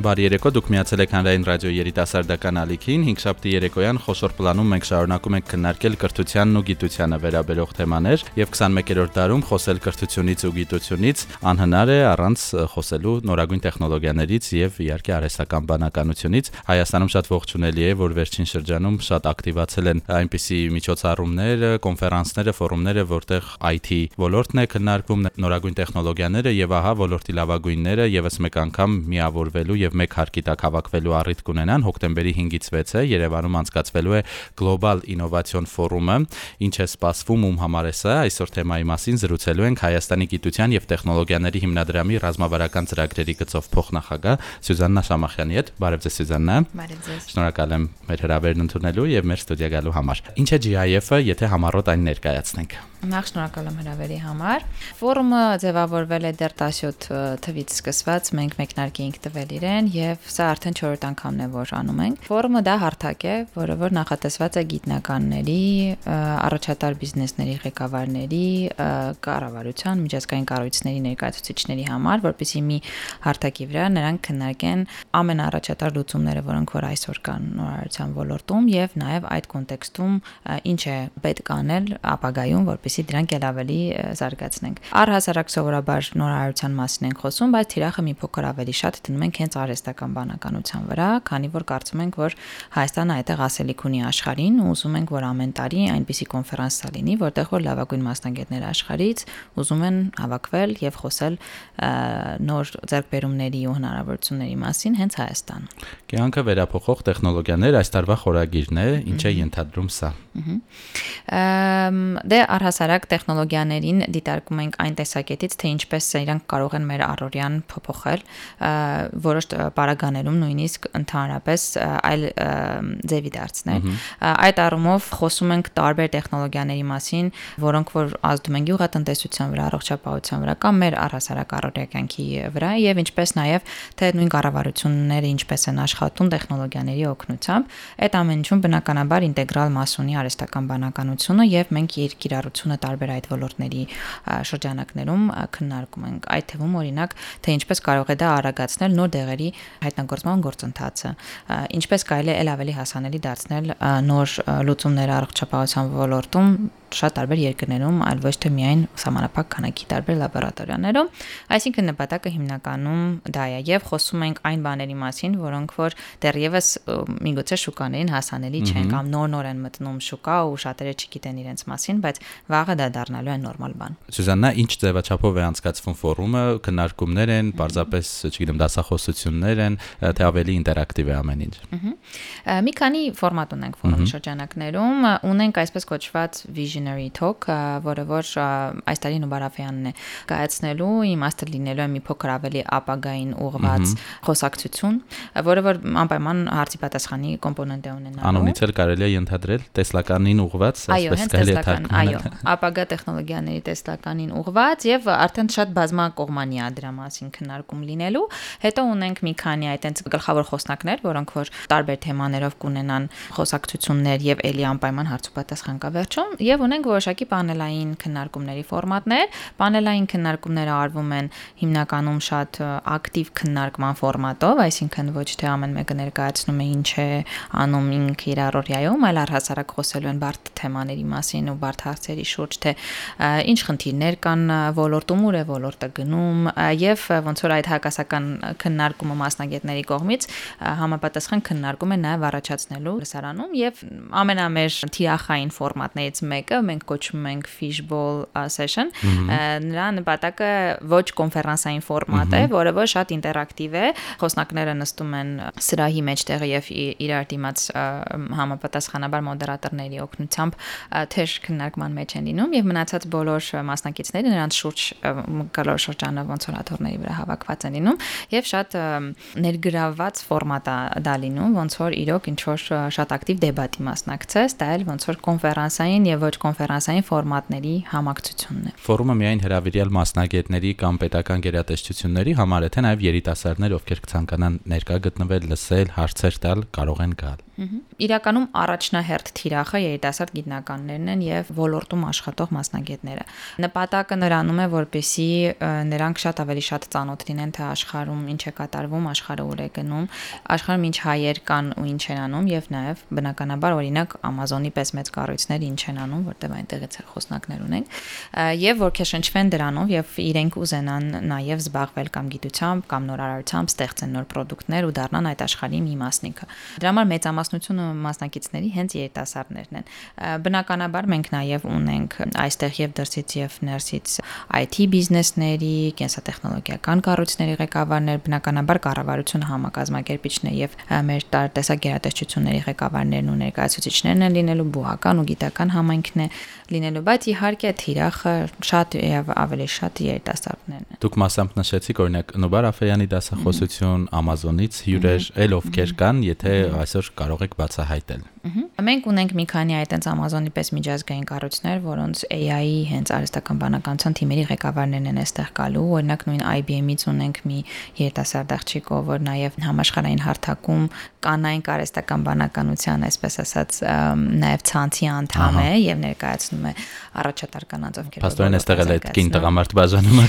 Բարի երեկո, դուք միացել եք Հանրային ռադիո երիտասարդական ալիքին։ 5 շաբթի երեկոյան խոշոր պլանում մենք շարունակում ենք քննարկել կրթությանն ու գիտությանը վերաբերող թեմաներ եւ 21-րդ դարում խոսել կրթությունից ու գիտությունից անհնար է առանց խոսելու նորագույն տեխնոլոգիաներից եւ իհարկե արհեստական բանականությունից։ Հայաստանում շատ ողջունելի է, որ վերջին շրջանում շատ ակտիվացել են այնպիսի միջոցառումներ, կոնֆերանսները, ֆորումները, որտեղ IT ոլորտն է քննարկվում, նորագույն տեխնոլոգիաները եւ ահա ոլորտի լավագույնները եւս մեկ անգամ միավորվելու եւ մեկ հարկի տակ հավաքվելու առիթ կունենան հոկտեմբերի 5-ից 6-ը Երևանում անցկացվելու է Global Innovation Forum-ը, ինչ է սպասվում ում համար է սա, այսօր թեմայի մասին զրուցելու ենք Հայաստանի գիտության եւ տեխնոլոգիաների հիմնադրամի ռազմավարական ծրագրերի գծով փոխնախագահ Սյուզաննա Շամախյանի հետ։ Բարև ձեզ Սյուզաննա։ Բարև ձեզ։ Շնորհակալ եմ մեր հրավերն ընդունելու եւ մեր ստուդիա գալու համար։ Ինչ է GIF-ը, եթե համառոտ այն ներկայացնենք։ Նախ շնորհակալ եմ հրավերի համար։ Ֆորումը ձևավորվել է դեռ 17 թվից սկսված, մենք մեկնարկի ենք տվել իրեն եւ սա արդեն 4-րդ անգամն է, որ անում ենք։ Ֆորումը դա հարթակ է, որը որ նախատեսված է գիտնականների, առաջատար բիզնեսների ղեկավարների, կառավարության, միջազգային կառույցների ներկայացուցիչների համար, որպեսզի մի հարթակի վրա նրանք քննարկեն ամենաառաջատար լուծումները, որոնք որ այսօր կան նորարարության ոլորտում եւ նաեւ այդ կոնտեքստում ինչ է պետք անել ապագայում, որպեսզի դրանք ել ավելի զարգացնենք։ Առհասարակ սովորաբար նորարարության մասին ենք խոսում, բայց թիրախը մի փոքր ավելի շատ դնում ենք հենց արհեստական բանականության վրա, քանի որ կարծում ենք, որ Հայաստանը այդտեղ ասելիք ունի աշխարհին ու ուզում ենք, որ ամեն տարի այնպիսի կոնֆերանս լինի, որտեղ որ լավագույն մասնագետներ աշխարհից ուզում են հավաքվել եւ խոսել նոր ձեռքբերումների ու հնարավորությունների մասին հենց Հայաստանում։ Կյանքը վերափոխող տեխնոլոգիաներ այս տարվա խորագիրն է, ինչ է ենթադրում սա։ Դե առհասարակ հասարակ տեխնոլոգիաներին դիտարկում ենք այն տեսակետից, թե ինչպես իրանք կարող են մեր առօրյան փոփոխել որոշ պարագաներում նույնիսկ ընդհանրապես այլ ձևի դարձնել։ Այդ առումով խոսում ենք տարբեր տեխնոլոգիաների մասին, որոնք որ ազդում են գյուղատնտեսության վրա, առողջապահության վրա կամ մեր առհասարակ առօրյա կյանքի վրա եւ ինչպես նաեւ թե նույն կառավարությունները ինչպես են աշխատում տեխնոլոգիաների օգնությամբ։ Այդ ամեն ինչում բնականաբար ինտեգրալ մաս ունի արհեստական բանականությունը եւ մենք երկիրառություն տնտեսությունը տարբեր այդ ոլորտների շրջանակներում քննարկում ենք։ Այդ թվում օրինակ, թե ինչպես կարող է դա արագացնել նոր դեղերի հայտնագործման գործընթացը, ինչպես կարելի է ել ավելի հասանելի դարձնել նոր լուծումներ առողջապահության ոլորտում շատ տարբեր երկրներում, այլ ոչ թե միայն համանապակ քանակի տարբեր լաբորատորիաներում, այսինքն նպատակը հիմնականում դա է եւ խոսում ենք այն բաների մասին, որոնք որ դեռևս միգուցե շուկաներին հասանելի չեն կամ նոր-նոր են մտնում շուկա ու շատերը չգիտեն իրենց մասին, բայց վաղը դա դառնալու է նորմալ բան։ Սյուզաննա, ինչ ձևաչափով է անցկացվում ֆորումը, քննարկումներ են, պարզապես, չգիտեմ, դասախոսություններ են, թե ավելի ինտերակտիվ է ամեն ինչ։ Մի քանի ֆորմատ ունենք ֆորումի շրջանակներում, ունենք այսպես կոչված vision Visionary Talk, որը որ այս տարի Նուբարաֆյանն է կայացնելու, իմաստը լինելու է մի փոքր ավելի ապագային ուղղված խոսակցություն, որը որ անպայման հարցի պատասխանի կոմպոնենտ է ունենալու։ Անունից էլ կարելի է ընդհանրել տեսլականին ուղղված, այսպես կարելի է թարգմանել։ Այո, ապագա տեխնոլոգիաների տեսլականին ուղղված եւ արդեն շատ բազմակողմանի է դրա մասին քննարկում լինելու։ Հետո ունենք մի քանի այտենց գլխավոր խոսնակներ, որոնք որ տարբեր թեմաներով կունենան խոսակցություններ եւ ելի անպայման հարց ու պատասխան կա վերջում եւ ունենք որոշակի պանելային քննարկումների ֆորմատներ։ Պանելային քննարկումները արվում են հիմնականում շատ ակտիվ քննարկման ֆորմատով, այսինքն ոչ թե ամեն մեկը ներկայացնում է ինչ է անում ինքը իր առօրյայում, այլ առհասարակ խոսելու են բարդ թեմաների մասին ու բարդ հարցերի շուրջ, թե ինչ խնդիրներ կան ոլորտում, ուր է ոլորտը գնում եւ ոնց որ այդ հակասական քննարկումը մասնագետների կողմից համապատասխան քննարկում է նաեւ առաջացնելու լսարանում եւ ամենամեծ թիախային ֆորմատներից մեկը մենք կոչում ենք fishbowl session։ Նրա նպատակը ոչ կոնֆերանսային ֆորմատ է, որը ոչ շատ ինտերակտիվ է։ Խոսնակները նստում են սրահի մեջտեղ եւ իրար դիմաց համապատասխանաբար մոդերատորների օգնությամբ թեժ քննարկման մեջ են լինում եւ մնացած բոլոր մասնակիցները նրանց շուրջ կլոր շրջանը ոնց որ աթորների վրա հավաքված են լինում եւ շատ ներգրաված ֆորմատ է դա լինում, ոնց որ իրոք ինչ որ շատ ակտիվ դեբատի մասնակցես, դա էլ ոնց որ կոնֆերանսային եւ ոչ կոնֆերանսային ֆորմատների համակցությունն է։ Ֆորումը միայն հրավիրյալ մասնագետների կամ պետական գերատեսչությունների համար է, թե նաև երիտասարդներ, ովքեր կցանկանան ներկա գտնվել, լսել, հարցեր տալ, կարող են գալ։ Իրականում առաջնահերթ թիրախը երիտասարդ գիտնականներն են եւ ոլորտում աշխատող մասնագետները։ Նպատակը նրանում է, որպեսի նրանք շատ ավելի շատ ծանոթ լինեն թե աշխարհում ինչ է կատարվում, աշխարհը ուր է գնում, աշխարհում ինչ հայեր կան ու ինչ են անում եւ նաեւ բնականաբար օրինակ Amazon-ի պես մեծ կառույցներ ինչ են անում, որտեղ այնտեղից է խոսնակներ ունենք, եւ որ քեշնչվեն դրանով եւ իրենք ուզենան նաեւ զբաղվել կամ գիտությամբ կամ նորարարությամբ, ստեղծեն նոր ապրանքներ ու դառնան այդ աշխարհի մի մասնիկը։ Դրա համար մեծամասնությունը մասնակիցների հենց երիտասարդներն են։ Բնականաբար մենք նաեւ ունենք այստեղ եւ դրսից եւ ներսից IT բիզնեսների, կենսատեխնոլոգիական կառույցների ղեկավարներ, բնականաբար կառավարությունը համակազմակերպիչն է եւ մեր տեսակ գերատեսչությունների ղեկավարներն ու ներկայացուցիչներն են լինելու բուհական ու գիտական համայնքն է լինելու, բայց իհարկե թիրախը շատ եւ ավելի շատ երիտասարդներն Դուք մասամբ նշեցիք օրինակ Նոբար Աֆեյանի դասախոսություն Amazon-ից հյուրեր, ել ովքեր կան, եթե այսօր կարող եք բացահայտել։ Մենք ունենք մի քանի այտենց Amazon-ի պես միջազգային կառույցներ, որոնց AI-ի հենց արհեստական բանականության թիմերի ղեկավարներն են այստեղ գալու։ Օրինակ նույն IBM-ից ունենք մի երիտասարդ աղջիկ, որ նաև համաշխարհային հարթակում կանային արհեստական բանականության, այսպես ասած, նաև ցանցի անդամ է եւ ներկայացնում է առաջատար կանանց ովքեր Պաստորեն այստեղ էլ այդ կին տղամարդ բաժանումը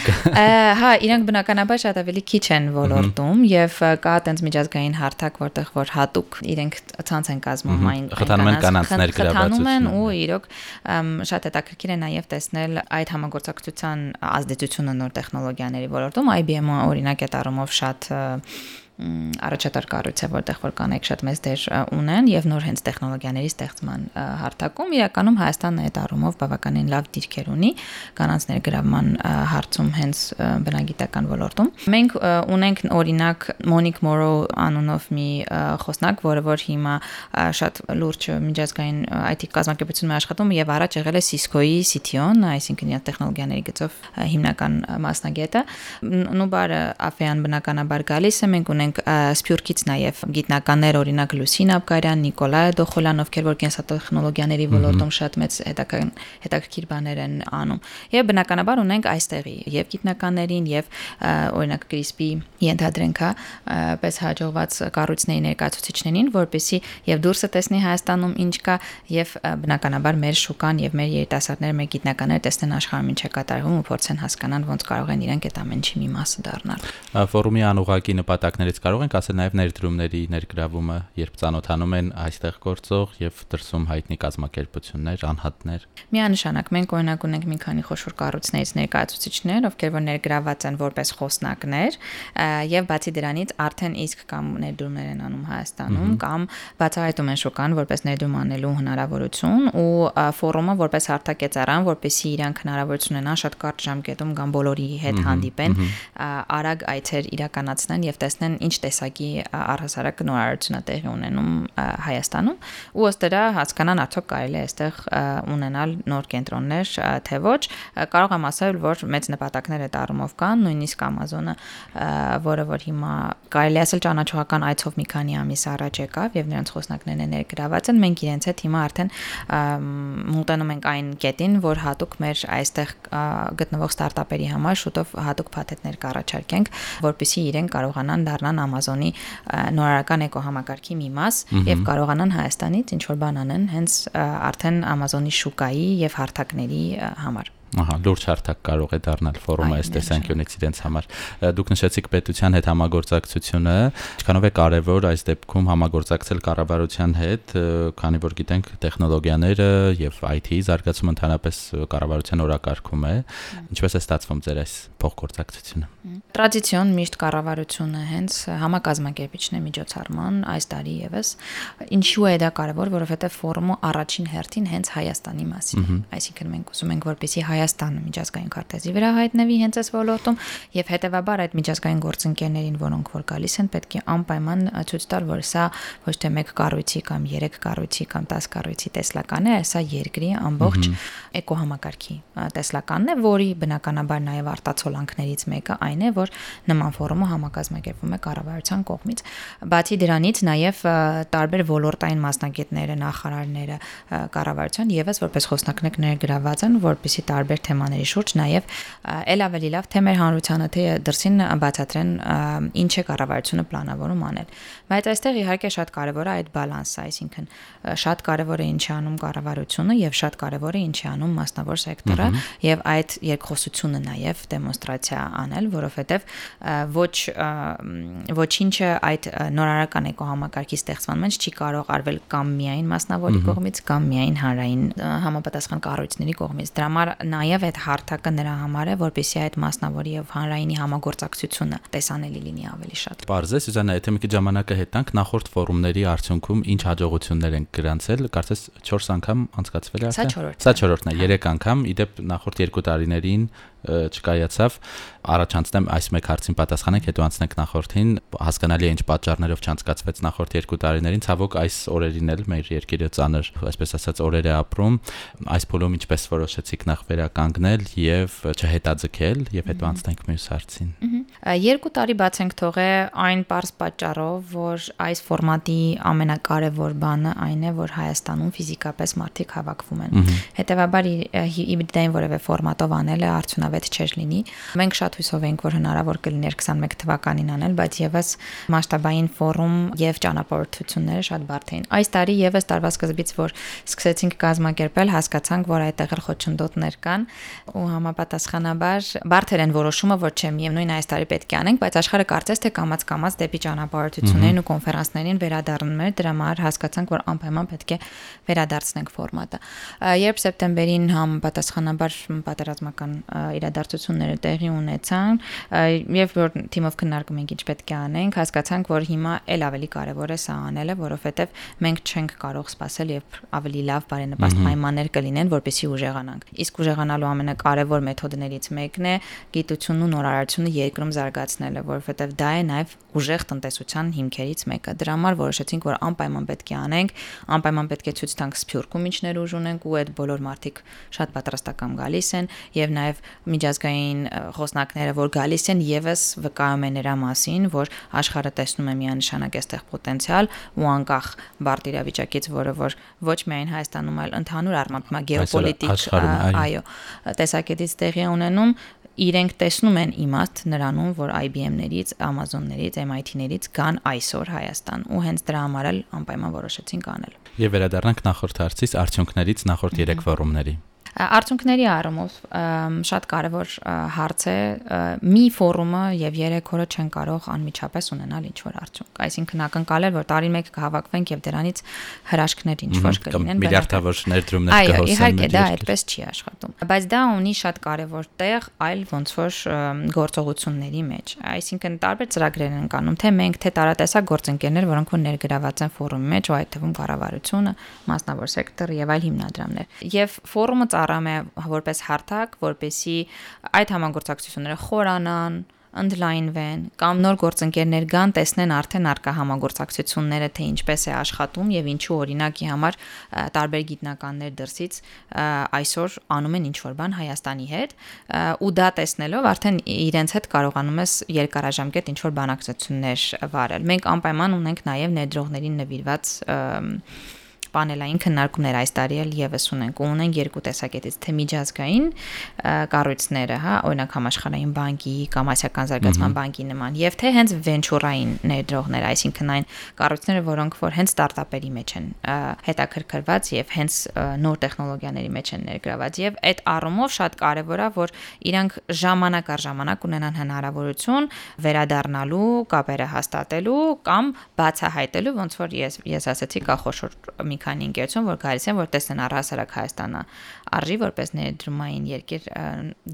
Հա, իրանք բնականաբար շատ ավելի քիչ են ոլորտում եւ կա այտենց միջազգային հարթակ, որտեղ որ հատուկ իրենք ցանց են կազմում այն խթանում են կանանց ներգրավվածությունը։ Խթանում են ու իրոք շատ հետաքրքիր է նաև տեսնել այդ համագործակցության ազդեցությունը նոր տեխնոլոգիաների ոլորտում IBM-ը օրինակ է տարումով շատ առաջատար կառույց է, որտեղ որ կանայք շատ մեծ դեր ունեն եւ նոր հենց տեխնոլոգիաների ստեղծման հարթակում իրականում Հայաստանն այդ առումով բավականին լավ դիրքեր ունի կանանց ներգրավման հարցում հենց բնագիտական ոլորտում։ Մենք ունենք օրինակ Monique Morrow անունով մի խոսնակ, որը որ հիմա շատ լուրջ միջազգային IT կազմակերպությունում է աշխատում եւ առաջ եղել է Cisco-ի CTO-ն, այսինքն իր տեխնոլոգիաների գծով հիմնական մասնագետը։ Նուբարը Աֆեան բնականաբար գալիս է, մենք ունենք ունենք Սփյուռքից նաև գիտնականներ, օրինակ Լուսին Աբկարյան, Նիկոլայ Դոխոլյան, ովքեր որ կենսատեխնոլոգիաների ոլորտում շատ մեծ հետաքրքիր բաներ են անում։ Եվ բնականաբար ունենք այստեղի եւ գիտնականներին եւ օրինակ CRISP-ի ենթադրենք, հա, պես հաջողված կառույցների ներկայացուցիչներին, որպեսի եւ դուրսը տեսնի Հայաստանում ինչ կա եւ բնականաբար մեր շուկան եւ մեր երիտասարդները, մեր գիտնականները տեսնեն աշխարհում ինչ է կատարվում ու փորձեն հասկանալ ոնց կարող են իրենք այդ ամենի մի մասը դառնալ։ Ֆորումի անուղակի նպատակներից կարող ենք ասել նաև ներդրումների ներգրավումը, երբ ծանոթանում են այստեղ գործող եւ դրսում հայտնի կազմակերպություններ, անհատներ։ Միանշանակ մենք օրինակ ունենք մի քանի խոշոր կառույցներից ներկայացուցիչներ, ովքեր որ ներգրաված են որպես խոսնակներ, եւ բացի դրանից արդեն իսկ կամ ներդրումներ են անում Հայաստանում կամ բացահայտում են շուկան որպես ներդրում անելու հնարավորություն ու ֆորումը որպես հարթակեցարան, որպեսի իրանք հնարավորություն ունենան շատ կարճ ժամկետում կամ բոլորի հետ հանդիպեն, արագ այցեր իրականացնեն եւ տեսնեն ինչ տեսակի առհասարակ նորարարություն է տեղի ունենում Հայաստանում ու ըստ դրա հասկանան արդյոք կարելի է այստեղ ունենալ նոր կենտրոններ թե ոչ կարող եմ ասել որ մեծ նպատակներ այդ առումով կան նույնիսկ Amazon-ը որը որ հիմա կարելի ասել ճանաչողական այցով մի քանի ամիս առաջ եկավ եւ նրանց խոսնակներն են ներգրաված են մենք իրենց հետ հիմա արդեն մոտենում ենք այն կետին որ հատուկ մեր այստեղ գտնվող ստարտափերի համար շուտով հատուկ փաթեթներ կառաջարկենք որպեսզի իրենք կարողանան դառնան Amazon-ի նորարարական էկոհամակարգի մի մաս եւ կարողանան Հայաստանից ինչ որ բան անեն հենց արդեն Amazon-ի շուկայի եւ հարթակների համար Ահա, լուրջ հարթակ կարող է դառնալ ֆորումը այս տեսանկյունից իրենց համար։ Դուք նշեցիք պետության հետ համագործակցությունը, ինչքանով է կարևոր այս դեպքում համագործակցել կառավարության հետ, քանի որ գիտենք տեխնոլոգիաները եւ IT-ի զարգացումը ընդհանրապես կառավարության օրակարգում է։ Ինչպես է ստացվում ձեր այս փոխգործակցությունը։ Տրադիցիոն միշտ կառավարությունը հենց համակազմակերպիչն է միջոցառման այս տարի եւս։ Ինչու է դա կարևոր, որովհետեւ ֆորումը առաջին հերթին հենց Հայաստանի մասին է։ Այսինքն մենք ուզում ենք որպեսի հայ Հայաստանը միջազգային քարտեզի վրա հայտնվի հենց այս ոլորտում եւ հետեւաբար այդ միջազգային գործընկերներին, որոնք որ գալիս են, պետք է անպայման ցույց տալ, որ սա ոչ թե մեկ կառույցի կամ 3 կառույցի կամ 10 կառույցի տեսլական է, սա երկրի ամբողջ էկոհամակարգի տեսլականն է, որի բնականաբար նաեւ արտացոլանքներից մեկը այն է, որ նման ֆորումը համակազմակերպվում է կառավարության կողմից։ Բացի դրանից նաև տարբեր ոլորտային մասնագետները, նախարարները կառավարության եւս որպես խոսնակներ ներգրաված են, որպիսի տարբեր թեմաների շուրջ նաև ել ավելի լավ թե մեր հանրությանը թե դրսին բացատրեն ինչ է կառավարությունը պլանավորում անել։ Բայց այստեղ իհարկե շատ կարևոր է այդ բալանսը, այսինքն շատ կարևոր է ինչ է անում կառավարությունը եւ շատ կարևոր է ինչ է անում մասնավոր սեկտորը եւ այդ երկխոսությունը նաեւ դեմոնստրացիա անել, որովհետեւ ոչ ոչինչը այդ նորարարական էկոհամակարգի ստեղծման մեջ չի կարող արվել կամ միայն մասնավորի կողմից կամ միայն հանրային համապատասխան կառույցների կողմից։ Դրա համար նաեւ այդ հարթակը նրա համար է, որպեսզի այդ մասնավորի եւ հանրայինի համագործակցությունը տեսանելի լինի ավելի շատ։ Պարզ է, Սյուզանա, եթե մի քիչ ժամանակը հետանք նախորդ ֆորումների արդյունքում ինչ հաջողություններ են գրանցել, կարծես 4 անգամ անցկացվել է արդեն։ Սա 4-րդն է, 3 անգամ, իդեպ նախորդ 2 տարիներին չկայացավ առաջանցնեմ այս մեկ հարցին պատասխանենք հետո անցնենք նախորդին հասկանալի է ինչ պատճառներով չանցկացվեց նախորդ երկու տարիներին ցավոք այս օրերին էլ մեր երկիրը ծանր այսպես ասած օրեր է ապրում այս փուլում ինչպես որոշեցիք նախ վերականգնել եւ չհետաձգել եւ հետո անցնենք մյուս հարցին երկու տարի բաց ենք թողել այն པարզ պատճառով որ այս ֆորմատի ամենակարևոր բանը այն է որ Հայաստանում ֆիզիկապես մարդիկ հավաքվում են հետեւաբար հիբրիդային որևէ ֆորմատով անելը արդյունավետ արդյունավետ չէր լինի։ Մենք շատ հույսով ենք, որ հնարավոր կլիներ 21 թվականին անել, բայց եւս մասշտաբային ֆորում եւ ճանապարհորդությունները շատ բարդ էին։ Այս տարի եւս տարվա սկզբից, որ սկսեցինք կազմակերպել, հասկացանք, որ այդտեղ էլ խոչընդոտներ կան ու համապատասխանաբար բարդ են որոշումը, որ չէ, միևնույն այս տարի պետք է անենք, բայց աշխարհը կարծես թե կամած-կամած դեպի ճանապարհորդություններն ու կոնֆերանսներին վերադառնում էր, դրա համար հասկացանք, որ անպայման պետք է վերադարձնենք ֆորմատը։ Երբ սեպտեմբերին համապատասխանաբար պատերազմական իրադարձությունները տեղի ունեցան եւ որ թիմով քննարկում ենք ինչ պետք է անենք, հասկացանք, որ հիմա էլ ավելի կարեւոր է սա անելը, որովհետեւ մենք չենք կարող սпасել եւ ավելի լավ բարենպաստ պայմաններ կլինեն, որպեսզի ուժեղանանք։ Իսկ ուժեղանալու ամենակարևոր մեթոդներից մեկն է գիտությունն ու նորարարությունը երկրում զարգացնելը, որովհետեւ դա է նաեւ ուժեղ տնտեսության հիմքերից մեկը։ Դրա համար որոշեցինք, որ անպայման պետք է անենք, անպայման պետք է ցույց տանք Սփյուռքում ինչներ ուժ ունենք ու այդ բոլոր մարդիկ շատ պատրաստական գալիս են եւ նաեւ միջազգային խոսնակները, որ գալիս են, եւս վկայում են նրա մասին, որ աշխարհը տեսնում է միանշանակ այստեղ պոտենցիալ ու անկախ բարդ իրավիճակից, որը որ ոչ միայն Հայաստանում, այլ ընդհանուր առմամբ գեոպոլիտիկ, այո, տեսակետից տեղի ունենում իրենք տեսնում են իմաստ նրանում, որ IBM-ներից, Amazon-ներից, MIT-ներից կան այսօր Հայաստան ու հենց դրա համար էլ անպայման որոշեցինք անել։ Եվ վերադառնանք նախորդ հարցից արդյունքներից նախորդ 3 ֆորումների։ Արդյունքների առումով շատ կարևոր հարց է մի ֆորումը եւ 3 օրը չեն կարող անմիջապես ունենալ ինչ որ արդյունք այսինքն ակնկալել որ տարին մեկ կհավաքվենք եւ դրանից հրաշքներ ինչ որ կլինեն միլիարդավոր ներդրումներ կհոսեն այո իհարկե դա այդպես չի աշխատում բայց դա ունի շատ կարևոր տեղ այլ ոնց որ գործողությունների մեջ այսինքն տարբեր ծրագրեր են կանում թե մենք թե տարատեսակ գործընկերներ որոնք որ ներգրաված են ֆորումի մեջ ու այդ թվում կառավարությունը մասնավոր սեկտորը եւ այլ հիմնադրամներ եւ ֆորումը ծառայում է որպես հարթակ, որպեսի այդ համագործակցությունները խորանան, ընդլայնվեն կամ նոր գործընկերներ գան, տեսնեն արդեն արկա համագործակցությունները, թե ինչպես է աշխատում եւ ինչու օրինակի համար տարբեր գիտնականներ դրսից այսօր անում են ինչ որ բան Հայաստանի հետ ու դա տեսնելով արդեն իրենց հետ կարողանում ես երկարաժամկետ ինչ որ բանակցություններ վարել։ Մենք անպայման ունենք նաեւ ներդրողներին նվիրված պանելային քննարկումներ այս տարի էլ եւս ունենք ու ունենք երկու տեսակետից թե միջազգային կառույցները, հա, օրինակ համաշխարհային բանկի կամ ասիական զարգացման բանկի նման եւ թե հենց վենչուրային ներդրողներ, այսինքն այն կառույցները, որոնք որ հենց ստարտափերի մեջ են հետաքրքրված եւ հենց նոր տեխնոլոգիաների մեջ են ներգրաված եւ այդ առումով շատ կարեւոր է որ իրանք ժամանակ առ ժամանակ ունենան հնարավորություն վերադառնալու, կապերը հաստատելու կամ բացահայտելու, ոնց որ ես ես ասացի կա խոշոր մի քանի ընկերություն, որ գալիս են, որ տեսնեն առհասարակ Հայաստանը արժի որպես ներդրումային երկիր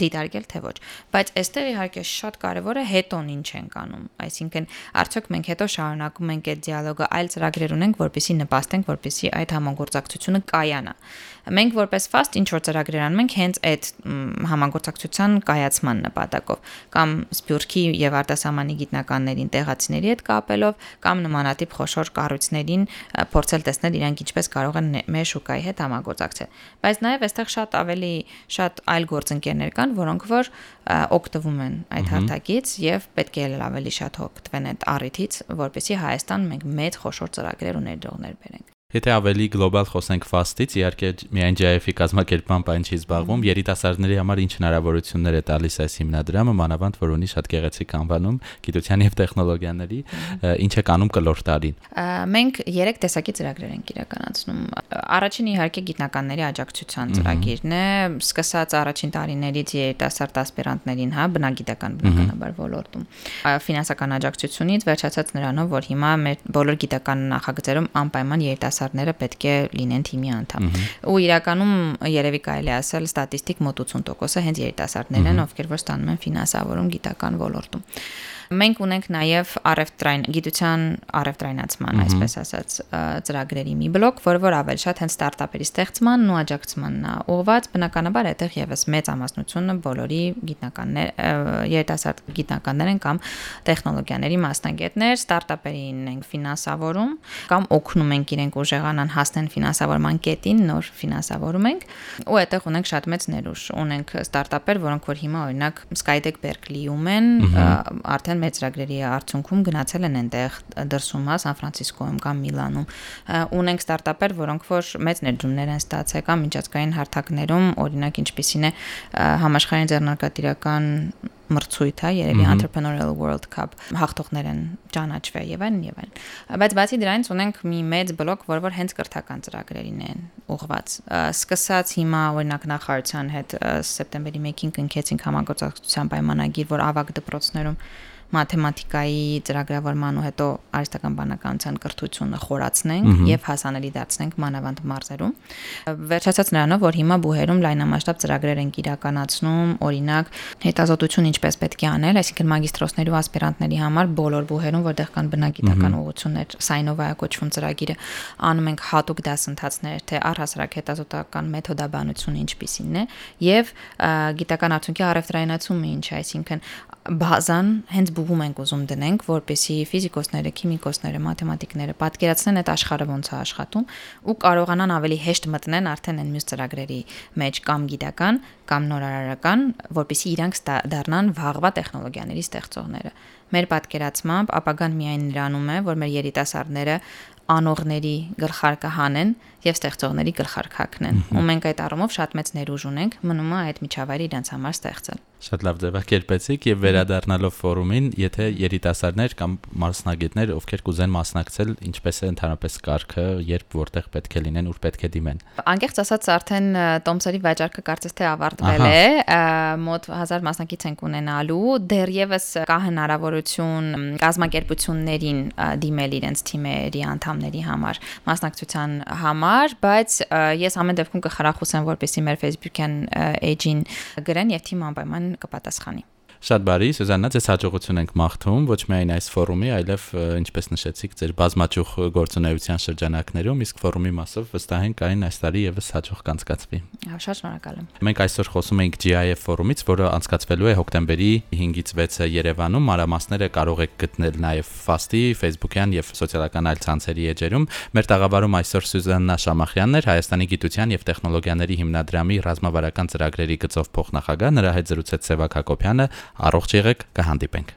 դիտարկել թե ոչ։ Բայց այստեղ իհարկե շատ կարևոր է հետոն ինչ ենք անում։ Այսինքն արդյոք մենք հետո շարունակում ենք այդ դիալոգը այլ ծրագրեր ունենք, որպեսզի նպաստենք, որպեսզի այդ համագործակցությունը կայանա։ Մենք որպես fast ինչ որ ծրագրեր անում ենք հենց այդ համագործակցության կայացման նպատակով կամ Սփյուռքի եւ արտասահմանի գիտնականներին տեղացիների հետ կապելով կամ նմանատիպ խոշոր կառույցներին փորձել տեսնել իրանք ինչպես կարող են մեր շուկայի հետ համագործակցել։ Բայց նաեւ այստեղ այնտեղ շատ ավելի շատ այլ գործընկերներ կան, որոնք որ օգտվում են այդ հարթակից եւ պետք է ավելի շատ օգտվեն այդ առիթից, որպեսզի Հայաստան մենք մեծ խոշոր ծրագրեր ու ներդրողներ բերենք։ Եթե ավելի գլոբալ խոսենք ֆաստից, իհարկե միայն JF-ի կազմակերպմամբ այն չի զբաղվում, երիտասարդների համար ինչ հնարավորություններ է տալիս այս հիմնադրամը, մանավանդ որ ունի շատ գեղեցիկ անվանում գիտության եւ տեխնոլոգիաների, ինչ է կանում կլոր տարին։ Մենք 3 տեսակի ծրագրեր ենք իրականացնում։ Առաջին իհարկե գիտնականների աջակցության ծրագիրն է, սկսած առաջին տարիներից երիտասարդ ասպիրանտներին, հա, բնագիտական բնականաբար ոլորտում։ Ֆինանսական աջակցությունից վերջացած նրանով, որ հիմա մեր բոլոր գիտական նախագծերում անպայման երիտասարդ երիտասարդները պետք է լինեն թիմի անդամ։ Ու իրականում երևի կարելի ասել ստատիստիկ մոտ 80%-ը հենց երիտասարդներն են, ովքեր որ ստանում են ֆինանսավորում գիտական ոլորտում։ Մենք ունենք նաև առևտրային գիտության առևտրայնացման, այսպես ասած, ծրագրերի մի բլոկ, որը որ ավելի շատ հենց ստարտափերի ստեղծմանն ու աջակցմանն է ուղղված, բնականաբար այդտեղ եւս մեծ ամասնությունը բոլորի գիտնականներ, երիտասարդ գիտնականներ են կամ տեխնոլոգիաների մասնագետներ, ստարտափերին ենք ֆինանսավորում կամ օգնում ենք իրենք ուժեղանան հասնեն ֆինանսավորման կետին, նոր ֆինանսավորում ենք ու այդտեղ ունենք շատ մեծ ներուժ։ Ունենք ստարտափեր, որոնք որ հիմա օրինակ Skytech Berkeley-ում են, արդեն են մեծ ծրագրերի արդյունքում գնացել են այնտեղ դրսում, հա, Սան Ֆրանցիսկոյում կամ Միլանում։ Ունենք ստարտափեր, որոնք որ մեծ ներդրումներ են ստացել կամ միջազգային հարթակներում, օրինակ ինչպիսին է համաշխարհային ձեռնարկատիրական մրցույթ, հա, երևի Entrepreneurial World Cup հաղթողներ են ճանաչվել եւ այլն եւ այլն։ Բայց բացի դրանից ունենք մի մեծ բլոկ, որ որ հենց կրթական ծրագրերին են ուղղված։ Սկսած հիմա օրինակ նախարարության հետ սեպտեմբերի 1-ին կնքեցինք համագործակցության պայմանագիր, որ ավագ դպրոցներում մաթեմատիկայի ծրագրավորման ու հետո արհեստական բանականության կրթությունը խորացնենք եւ հասանելի դարձնենք մանավանդ մարզերում։ Վերջացած նրանով, որ հիմա բուհերում լայնամասշտաբ ծրագրեր են իրականացնում, օրինակ հետազոտություն ինչպես պետք է անել, այսինքն մագիստրոսների ու ասպիրանտների համար բոլոր բուհերում, որտեղ կան բնագիտական ուղղություններ, Սայնովայա կոչվում ծրագիրը, անում ենք հատուկ դասընթացներ, թե առհասարակ հետազոտական մեթոդաբանությունը ինչպիսին է եւ գիտական արդյունքի առևտրայնացումը ինչ, այսինքն բազան հենց բուհում ենք ուզում դնենք, որպեսի ֆիզիկոսները, քիմիկոսները, մաթեմատիկները պատկերացնեն այդ աշխարհը ոնց է աշխատում ու կարողանան ավելի հեշտ մտնեն արդեն այն մյուս ծրագրերի մեջ կամ գիտական կամ նորարարական, որպեսի իրանք դառնան վաղվա տեխնոլոգիաների ստեղծողները։ Մեր պատկերացմամբ ապագան միայն նրանում է, որ մեր երիտասարդները անողների գլխարկը հանեն եւ ստեղծողների գլխարկ հակնեն։ Ու մենք այդ առումով շատ մեծ ներուժ ունենք, մնում է այդ միջավայրը իրենց համար ստեղծել։ Շատ լավ ձևակերպեցիք եւ վերադառնալով ֆորումին, եթե երիտասարդներ կամ մասնագետներ, ովքեր կուզեն մասնակցել, ինչպես է ընդհանրապես կարգը, երբ որտեղ պետք է լինեն, ուր պետք է դիմեն։ Անկեղծ ասած, արդեն Տոմսերի վաճառքը կարծես թե ավարտվել է, մոտ 1000 մասնակից ենք ունենալու, դեռևս կա հնարավորություն կազմակերպություններին դիմել իրենց թիմերի անդամների համար մասնակցության համար, բայց ես ամեն դեպքում կխրախուսեմ, որպեսզի մեր Facebook-յան էջին գրեն եւ թիմը անպայման կպատասխանի։ Շատ բարի, Սուզաննա, ձեզ հաջողություն ենք մաղթում ոչ միայն այս ֆորումի, այլև ինչպես նշեցիք, ձեր բազմաճյուղ գործունեության շրջանակներում, իսկ ֆորումի մասով վստահ ենք այն այս տարի եւս հաջող կանցկացվի։ Շատ շնորհակալ եմ։ Մենք այսօր խոսում ենք GIF ֆորումից, որը անցկացվելու է հոկտեմբերի 5-ից 6-ը Երևանում։ Մանրամասները կարող եք գտնել նաեւ Fast-ի, Facebook-յան եւ սոցիալական այլ ցանցերի էջերում։ Մեր տաղավարում այսօր Սուզաննա Շամախյանն էր, Հայաստանի գիտության եւ տեխնոլոգիաների հիմնադրամի ռազմավարական ծրագրերի գծով փոխնախագահ, նրա հետ զրուցեց Սևակ Հակոբյանը Առողջ եղեք, կհանդիպենք։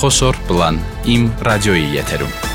Խոսոր պլան. Իմ ռադիոյի եթերում